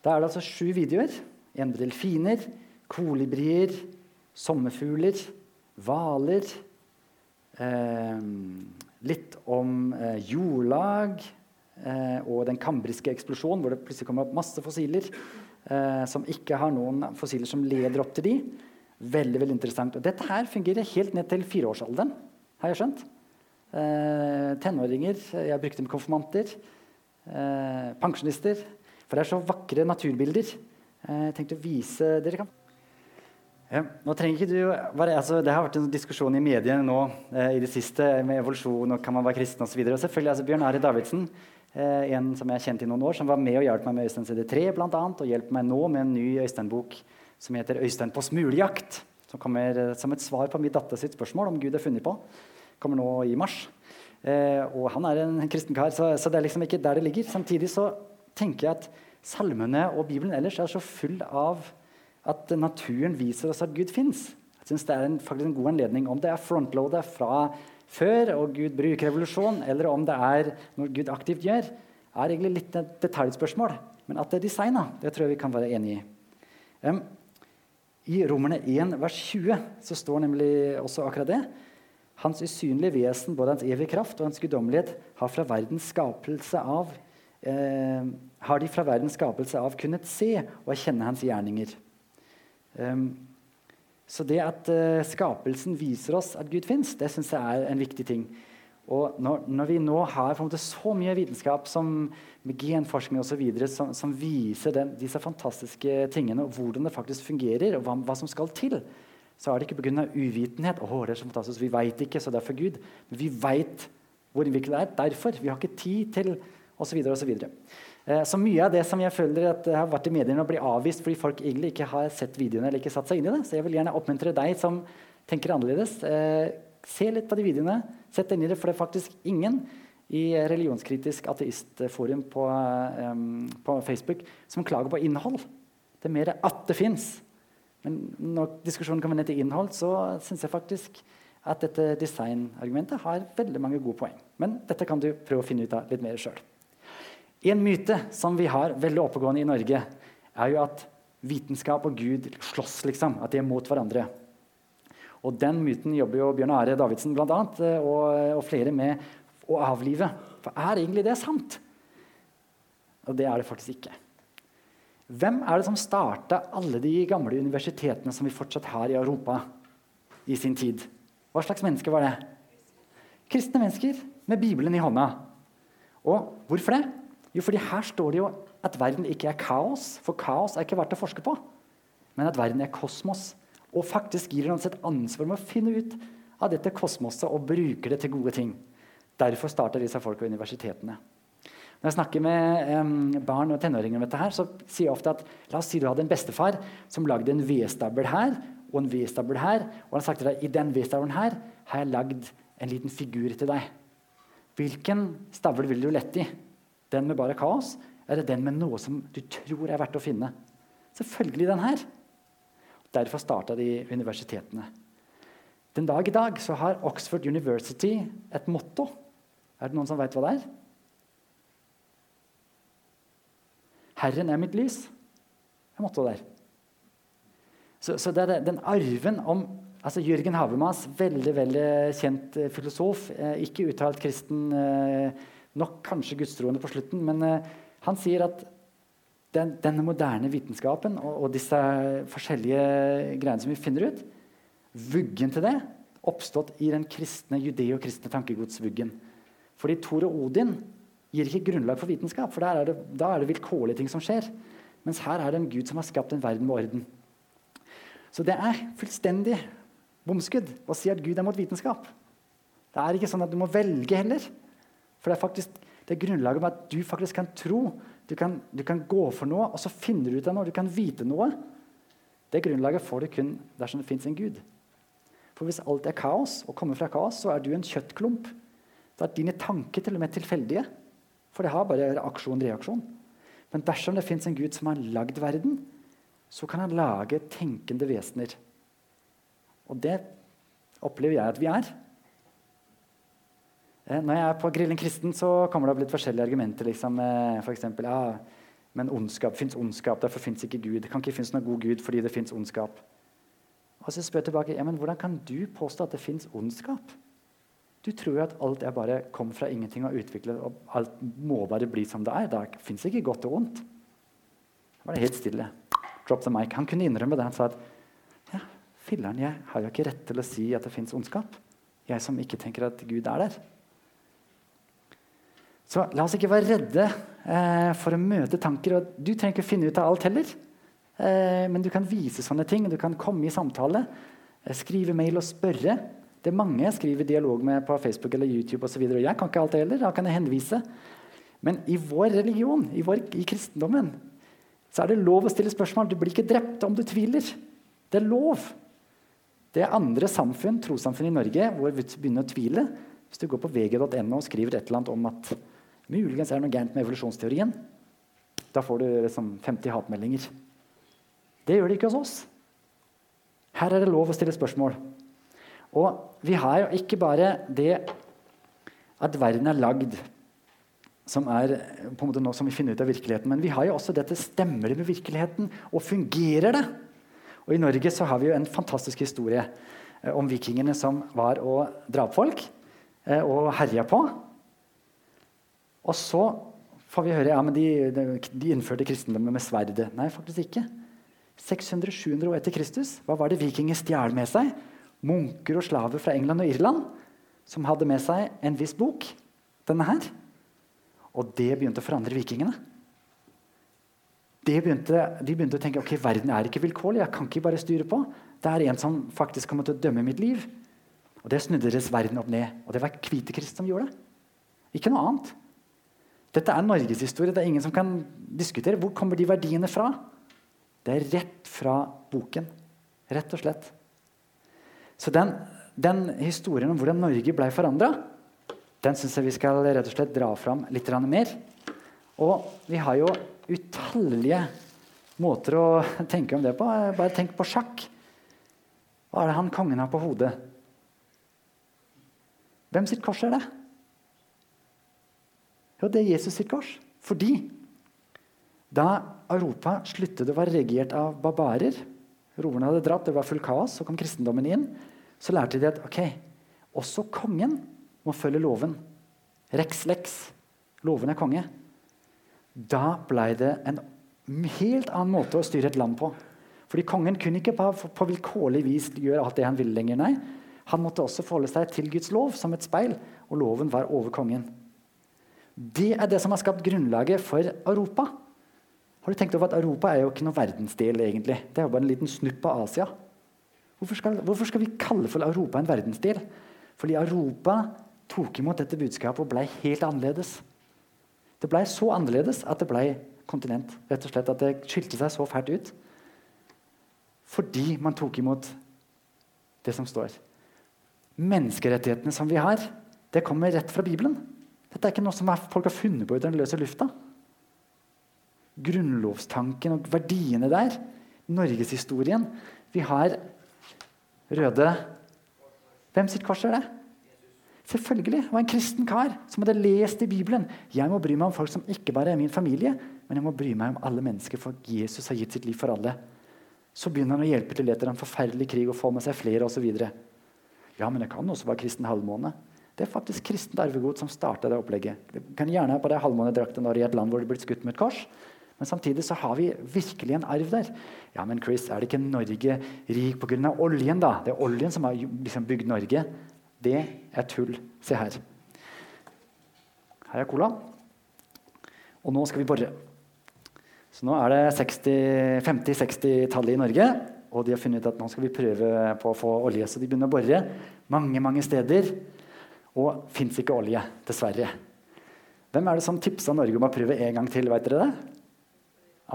Da er det altså sju videoer. En delfiner, kolibrier, sommerfugler, hvaler. Eh, litt om eh, jordlag eh, og den kambriske eksplosjonen, hvor det plutselig kommer opp masse fossiler som ikke har noen fossiler som leder opp til de. Veldig veldig interessant. Og dette her fungerer helt ned til fireårsalderen. har jeg skjønt. Eh, tenåringer. Jeg har brukt dem konfirmanter. Eh, pensjonister. For det er så vakre naturbilder. Eh, jeg tenkte å vise dere kan. Nå trenger ikke du, bare, altså, Det har vært en diskusjon i mediene nå eh, i det siste med evolusjon og kan man være kristen osv. Selvfølgelig altså, Bjørn Ari Davidsen, eh, en som jeg har kjent i noen år, som var med og hjalp meg med Øystein CD3 blant annet, og hjelper meg nå med en ny Øystein-bok som heter 'Øystein på smulejakt, Som kommer eh, som et svar på min datter sitt spørsmål om Gud er funnet på. Kommer nå i mars. Eh, og han er en kristen kar, så, så, det er liksom ikke der det ligger. Samtidig så tenker jeg at salmene og Bibelen ellers er så full av at naturen viser oss at Gud fins. Jeg synes det er en, faktisk en god anledning om det er frontloadet fra før og Gud bruker revolusjon, eller om det er noe Gud aktivt gjør, er egentlig litt et detaljspørsmål. Men at det er designa, det tror jeg vi kan være enig i. Um, I Romerne 1, vers 20 så står nemlig også akkurat det. Hans usynlige vesen, både hans evige kraft og hans guddommelighet, har, fra verdens skapelse av, eh, har de fra verdens skapelse av kunnet se og kjenne hans gjerninger. Um, så det at uh, skapelsen viser oss at Gud fins, det syns jeg er en viktig ting. Og når, når vi nå har så mye vitenskap som med genforskning osv. Som, som viser den, disse fantastiske tingene, og hvordan det faktisk fungerer, og hva, hva som skal til, så er det ikke pga. uvitenhet. Åh, det er så fantastisk, Vi veit ikke, så derfor Gud. Men vi veit hvor innviklet det er. Derfor. Vi har ikke tid til osv. osv. Eh, så mye av det som jeg føler at har vært i mediene, og blir avvist fordi folk egentlig ikke har sett videoene eller ikke satt seg inn i det. Så jeg vil gjerne oppmuntre deg som tenker annerledes. Eh, se litt på de videoene. Sett deg inn i det, for det er faktisk ingen i Religionskritisk ateistforum på, um, på Facebook som klager på innhold. Det er mer at det fins. Men når diskusjonen kommer ned til innhold, så syns jeg faktisk at dette designargumentet har veldig mange gode poeng. Men dette kan du prøve å finne ut av litt mer sjøl. En myte som vi har veldig oppegående i Norge, er jo at vitenskap og Gud slåss, liksom. At de er mot hverandre. Og den myten jobber jo Bjørn Are Davidsen blant annet, og, og flere med å avlive. For er egentlig det sant? Og det er det faktisk ikke. Hvem er det som starta alle de gamle universitetene som vi fortsatt har i Europa i sin tid? Hva slags mennesker var det? Kristne mennesker med Bibelen i hånda. Og hvorfor det? Jo, fordi her står det jo at verden ikke er kaos, for kaos er ikke verdt å forske på. Men at verden er kosmos. Og faktisk gir oss et ansvar med å finne ut av dette kosmoset og bruke det til gode ting. Derfor starter disse folk på universitetene. Når jeg snakker med um, barn og tenåringer om dette, her, så sier jeg ofte at la oss si du hadde en bestefar som lagde en vedstabel her og en vedstabel her. Og han sagt til deg i den vedstabelen her har jeg lagd en liten figur til deg. Hvilken stabel vil du lette i? Den med bare kaos, eller den med noe som du tror er verdt å finne? Selvfølgelig den her. Derfor starta de universitetene. Den dag i dag så har Oxford University et motto. Er det noen som vet hva det er? 'Herren er mitt lys'. Det er mottoet der. Så, så det er den arven om altså Jørgen Habermas, veldig veldig kjent filosof, eh, ikke uttalt kristen, eh, nok kanskje gudstroende på slutten, men eh, han sier at den, denne moderne vitenskapen og, og, disse forskjellige greiene som vi finner ut, vuggen til det, oppstått i den kristne judeo-kristne tankegodsvuggen. Fordi Thor og Odin gir ikke grunnlag for vitenskap, for er det, da er det vilkårlige ting som skjer. Mens her er det en Gud som har skapt en verden med orden. Så det er fullstendig bomskudd å si at Gud er mot vitenskap. Det er ikke sånn at du må velge heller. For det er faktisk det er grunnlaget med at du faktisk kan tro. Du kan, du kan gå for noe, og så finner du ut av noe. Du kan vite noe. Det grunnlaget får du kun dersom det fins en Gud. For hvis alt er kaos, og kommer fra kaos, så er du en kjøttklump. Da er dine tanker til og med tilfeldige. For det har bare aksjon-reaksjon. Men dersom det fins en Gud som har lagd verden, så kan han lage tenkende vesener. Og det opplever jeg at vi er. Eh, når jeg er på Grillen kristen, så kommer det opp litt forskjellige argumenter. Liksom, eh, for eksempel, ja, men ondskap fins ondskap, derfor fins ikke Gud. Det kan ikke finnes noen god Gud fordi det fins ondskap. Og så spør jeg tilbake ja, men hvordan kan du påstå at det fins ondskap? Du tror jo at alt er bare kom fra ingenting og utviklet, og alt må bare bli som det er. Det fins ikke godt og ondt. Da var det helt stille. Drop the mic. Han kunne innrømme det. Han sa at ja, filler'n, jeg har jo ikke rett til å si at det fins ondskap. Jeg som ikke tenker at Gud er der. Så la oss ikke være redde eh, for å møte tanker. og Du trenger ikke finne ut av alt heller. Eh, men du kan vise sånne ting. Du kan komme i samtale, eh, skrive mail og spørre. Det er mange jeg skriver dialog med på Facebook eller YouTube. Og, så jeg kan ikke alt det heller. Da kan jeg henvise. Men i vår religion, i, vår, i, kristendommen, så er det lov å stille spørsmål. Du blir ikke drept om du tviler. Det er lov. Det er andre samfunn, trossamfunn i Norge hvor vi begynner å tvile. Hvis du går på vg.no og skriver et eller annet om at muligens er det noe gærent med evolusjonsteorien, Da får du liksom 50 hatmeldinger. Det gjør det ikke hos oss. Her er det lov å stille spørsmål. Og vi har jo ikke bare det at verden er lagd som er på en måte noe som vi finner ut av virkeligheten, men vi har jo også dette stemmer det med virkeligheten, og fungerer det? Og I Norge så har vi jo en fantastisk historie eh, om vikingene som var og drap folk eh, og herja på. Og så får vi høre ja, men de, de, innførte kristendommen med sverdet. Nei, faktisk ikke. 600-700 år etter Kristus, hva var det vikinger stjal med seg? Munker og slaver fra England og Irland som hadde med seg en viss bok. Denne her. Og det begynte å forandre vikingene. Begynte, de begynte å tenke ok, verden er ikke vilkårlig. jeg kan ikke bare styre på. Det er en som faktisk kommer til å dømme mitt liv. Og Det snudde deres verden opp ned. Og det var Kvitekrist som gjorde det. Ikke noe annet. Dette er norgeshistorie. Det er ingen som kan diskutere. Hvor kommer de verdiene fra? Det er rett fra boken. Rett og slett. Så den, den historien om hvordan Norge ble forandra, den syns jeg vi skal rett og slett dra fram litt mer. Og vi har jo utallige måter å tenke om det på. Bare tenk på sjakk. Hva er det han kongen har på hodet? Hvem sitt kors er det? Jo, det er Jesus sitt kors. Fordi da Europa sluttet å være regiert av barbarer, roverne hadde dratt, det var full kaos, så kom kristendommen inn, så lærte de at ok, også kongen må følge loven. Rex lex. Loven er konge. Da ble det en helt annen måte å styre et land på. Fordi Kongen kunne ikke på, på vilkårlig vis gjøre alt det han ville lenger. nei. Han måtte også forholde seg til Guds lov som et speil, og loven var over kongen. Det er det som har skapt grunnlaget for Europa. Har du tenkt over at Europa er jo ikke noe verdensdel, egentlig. Det er jo bare en liten snupp av Asia. Hvorfor skal, hvorfor skal vi kalle for Europa en verdensdel? Fordi Europa tok imot dette budskapet og ble helt annerledes. Det ble så annerledes at det ble kontinent. rett og slett At det skilte seg så fælt ut. Fordi man tok imot det som står. Menneskerettighetene som vi har, det kommer rett fra Bibelen. Dette er ikke noe som folk har funnet på ut av den løse lufta. Grunnlovstanken og verdiene der, norgeshistorien Vi har røde Hvem sitt kors er det? Selvfølgelig. Det var en kristen kar som hadde lest i Bibelen. Jeg må bry meg om folk som ikke bare er min familie, men jeg må bry meg om alle mennesker, for Jesus har gitt sitt liv for alle. Så begynner han å hjelpe til etter en forferdelig krig og få med seg flere osv. Ja, men det kan også være kristen halvmåne. Det er faktisk kristent arvegodt som starta det opplegget. Det kan gjerne ha på deg halvmånedrakten når i et land hvor er blitt skutt med et kors. Men samtidig så har vi virkelig en arv der. Ja, men Chris, er det ikke Norge rik pga. oljen, da? Det er oljen som har liksom bygd Norge. Det er tull. Se her. Her er cola. Og nå skal vi bore. Så nå er det 50-60-tallet i Norge, og de har funnet ut at nå skal vi prøve på å få olje. Så de begynner å bore mange mange steder. Og fins ikke olje, dessverre. Hvem er det som tipsa Norge om å prøve en gang til? Vet dere det?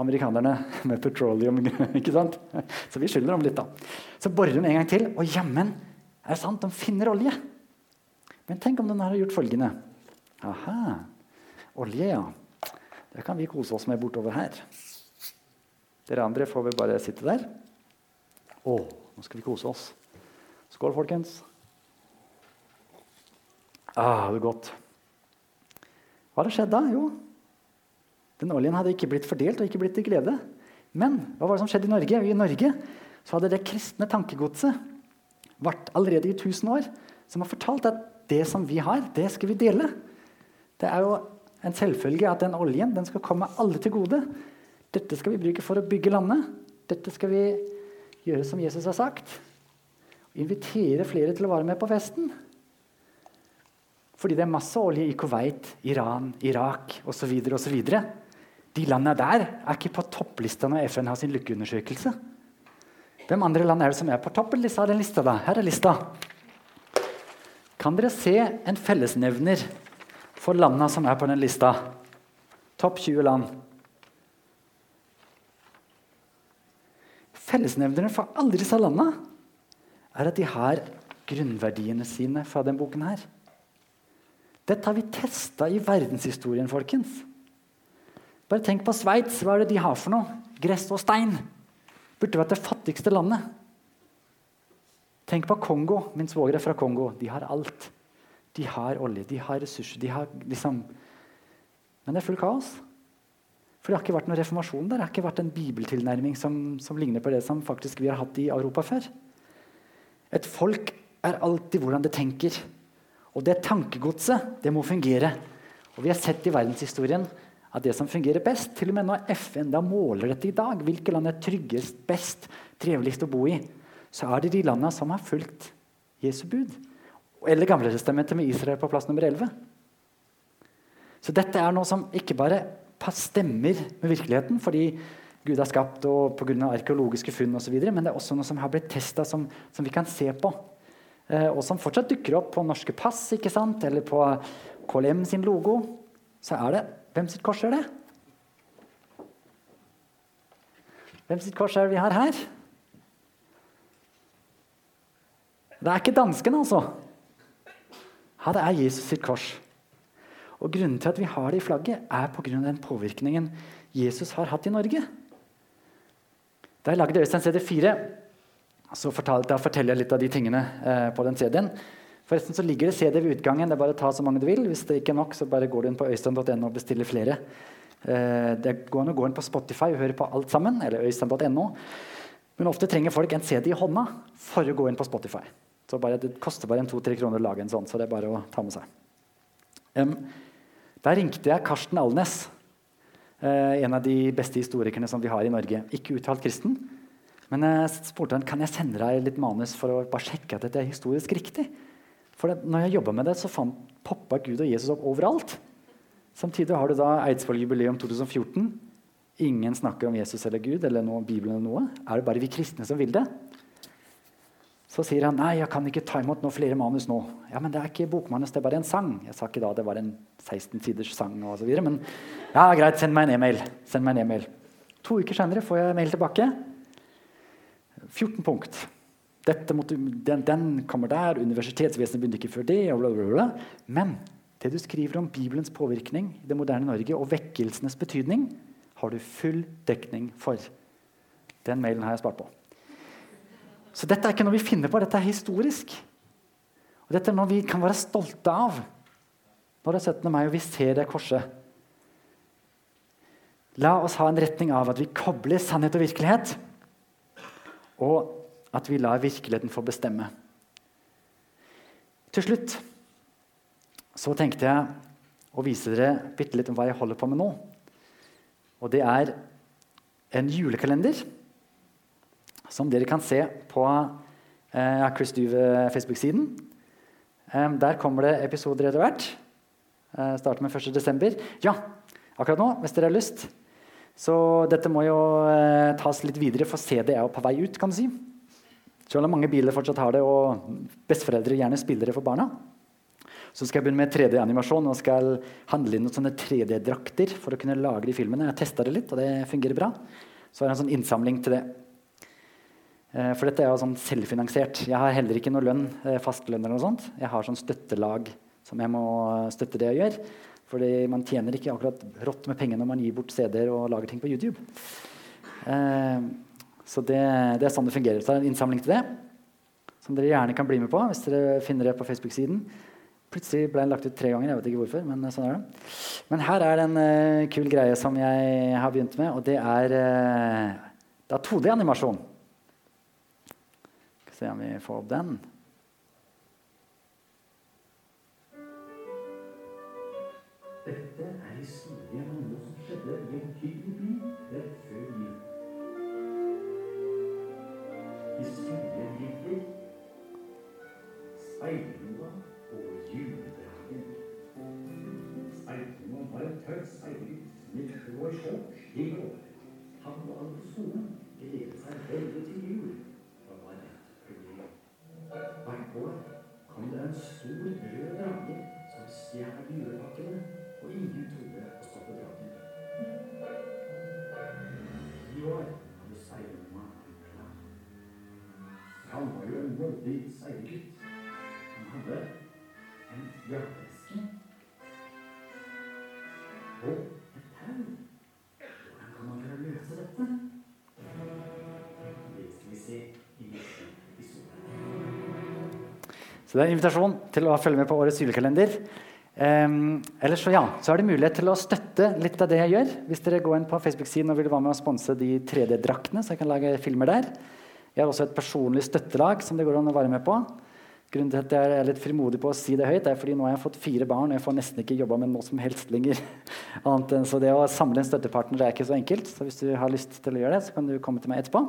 Amerikanerne med petroleum. ikke sant? Så vi skylder dem litt, da. Så borer de en gang til, og jammen er det sant, de finner olje. Men tenk om den har gjort følgende. Aha, olje, ja. Det kan vi kose oss med bortover her. Dere andre får vel bare sitte der. Å, nå skal vi kose oss. Skål, folkens. Ah, det er godt. Hva hadde skjedd da? Jo, den oljen hadde ikke blitt fordelt og ikke blitt til glede. Men hva var det som skjedde i Norge? I Norge så hadde det kristne tankegodset vært allerede i 1000 år, som har fortalt at det som vi har, det skal vi dele. Det er jo en selvfølge at den oljen den skal komme alle til gode. Dette skal vi bruke for å bygge landet. Dette skal vi gjøre som Jesus har sagt. Invitere flere til å være med på festen. Fordi det er masse olje i Kuwait, Iran, Irak osv. osv. De landene der er ikke på topplista når FN har sin lykkeundersøkelse. Hvem andre land er det som er på topplista av den lista? da? Her er lista. Kan dere se en fellesnevner for landene som er på den lista? Topp 20 land. Fellesnevneren for alle disse landene er at de har grunnverdiene sine fra denne boken. her. Dette har vi testa i verdenshistorien, folkens. Bare tenk på Sveits. Hva er det de har for noe? Gress og stein. Burde vært det fattigste landet. Tenk på Kongo. Min svoger er fra Kongo. De har alt. De har olje, de har ressurser, de har liksom Men det er full kaos. For det har ikke vært noen reformasjon der. Det har ikke vært en bibeltilnærming som, som ligner på det som faktisk vi har hatt i Europa før. Et folk er alltid hvordan det tenker. Og det tankegodset, det må fungere. Og vi har sett i verdenshistorien at det som fungerer best Til og med når FN da måler dette i dag, hvilke land er tryggest, best, triveligst å bo i, så er det de landene som har fulgt Jesu bud. Eller Gamletestamentet med Israel på plass nummer 11. Så dette er noe som ikke bare stemmer med virkeligheten fordi Gud har skapt og pga. arkeologiske funn osv., men det er også noe som har blitt testa, som, som, vi kan se på. Eh, og som fortsatt dukker opp på norske pass ikke sant? eller på KLM sin logo. Så er det Hvem sitt kors er det? Hvem sitt kors er det vi har her? Det er ikke danskene, altså. Ja, det er Jesus sitt kors. Og Grunnen til at vi har det i flagget, er pga. den påvirkningen Jesus har hatt i Norge. Da jeg lagde Øystein CD4, så fortalte, da forteller jeg litt av de tingene eh, på den CD-en. Forresten så ligger det CD ved utgangen. det er bare å ta så mange du vil. Hvis det ikke er nok, så bare går du inn på øystein.no og bestiller flere. Eh, det går an å gå inn på Spotify og høre på alt sammen. eller øystein.no. Men ofte trenger folk en CD i hånda for å gå inn på Spotify. Så bare, Det koster bare en to-tre kroner å lage en sånn, så det er bare å ta med seg. Um, der ringte jeg Karsten Alnes, uh, en av de beste historikerne som vi har i Norge. Ikke uttalt kristen. Men jeg spurte han, kan jeg sende deg litt manus for å bare sjekke at dette er historisk riktig. For det, når jeg jobba med det, så fant, pappa Gud og Jesus opp overalt. Samtidig har du da Eidsvoll-jubileum 2014. Ingen snakker om Jesus eller Gud eller noe, Bibelen eller noe. Er det bare vi kristne som vil det? Så sier han nei, jeg kan ikke ta imot noe flere manus nå. Ja, men det er ikke bokmanus, det er bare en sang. Jeg sa ikke da det var en 16 siders sang og så videre, Men ja, greit, send meg en e-mail. Send meg en e-mail. To uker senere får jeg mail tilbake. 14 punkt. Måtte, den, den, kommer der, universitetsvesenet begynte ikke før det. bla, bla, bla. Men det du skriver om Bibelens påvirkning i det moderne Norge og vekkelsenes betydning, har du full dekning for. Den mailen har jeg spart på. Så dette er ikke noe vi finner på, dette er historisk. Og Dette er noe vi kan være stolte av når det er 17. mai og vi ser det korset. La oss ha en retning av at vi kobler sannhet og virkelighet, og at vi lar virkeligheten få bestemme. Til slutt så tenkte jeg å vise dere bitte litt om hva jeg holder på med nå. Og det er en julekalender som dere kan se på eh, Chris Duve Facebook-siden. Eh, der kommer det episoder etter hvert. Eh, starter med 1.12. Ja, akkurat nå, hvis dere har lyst. Så dette må jo eh, tas litt videre, for CD er jo på vei ut. kan du si. Selv om mange biler fortsatt har det, og besteforeldre gjerne spiller det for barna. Så skal jeg begynne med 3D-animasjon og skal handle inn noen sånne 3D-drakter for å kunne lage de filmene. Jeg testa det litt, og det fungerer bra. Så har jeg en sånn innsamling til det. Eh, for dette er jo sånn selvfinansiert. Jeg har heller ikke noe lønn, eh, fastlønn. eller noe sånt. Jeg har sånn støttelag som jeg må støtte det jeg gjør. Fordi man tjener ikke akkurat rått med penger når man gir bort CD-er og lager ting på YouTube. Eh, så det, det, er sånn det fungerer. Så det er en innsamling til det. Som dere gjerne kan bli med på hvis dere finner det på Facebook-siden. Plutselig ble den lagt ut tre ganger. jeg vet ikke hvorfor, Men sånn er det. Men her er det en uh, kul greie som jeg har begynt med, og det er, uh, det er 2D-animasjon se om vi får opp den. Dette er historien om noe som skjedde i en hyggelig by rett før jul. Historien Speilroa og juledragen. Speilroa var en tøff speilgutt med grå skjorte i går. Han var på skolen, Så det er en invitasjon til å følge med på årets julekalender. Um, ellers så, ja, så er det mulighet til å støtte litt av det jeg gjør. Hvis dere går inn på Facebook-siden og vil være med å sponse de 3D-draktene, så jeg kan lage filmer der. Jeg har også et personlig støttelag som det går an å være med på. Grunnen til at jeg er litt frimodig på å si det høyt, er fordi nå har jeg fått fire barn, og jeg får nesten ikke jobba med noe som helst lenger. så det å samle en støttepartner er ikke så enkelt. Så hvis du har lyst til å gjøre det, så kan du komme til meg etterpå.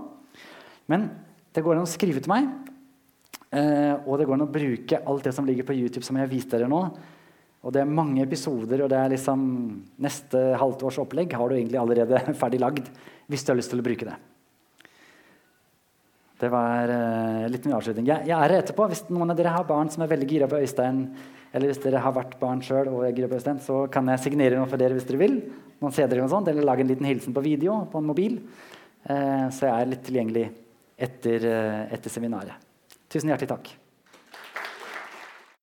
Men det går an å skrive til meg, og det går an å bruke alt det som ligger på YouTube, som jeg har vist dere nå. Og det er mange episoder, og det er liksom neste halvt års opplegg har du egentlig allerede ferdig lagd hvis du har lyst til å bruke det. Det var uh, litt mye avslutning. Jeg, jeg, er her etterpå. Hvis noen av dere har barn som er veldig gira på Øystein, eller hvis dere har vært barn sjøl og er gira på Øystein, så kan jeg signere noe for dere hvis dere vil. Noen CD eller noe sånt, eller lage en liten hilsen på video på en mobil. Uh, så jeg er litt tilgjengelig etter, etter seminaret. Tusen hjertelig takk.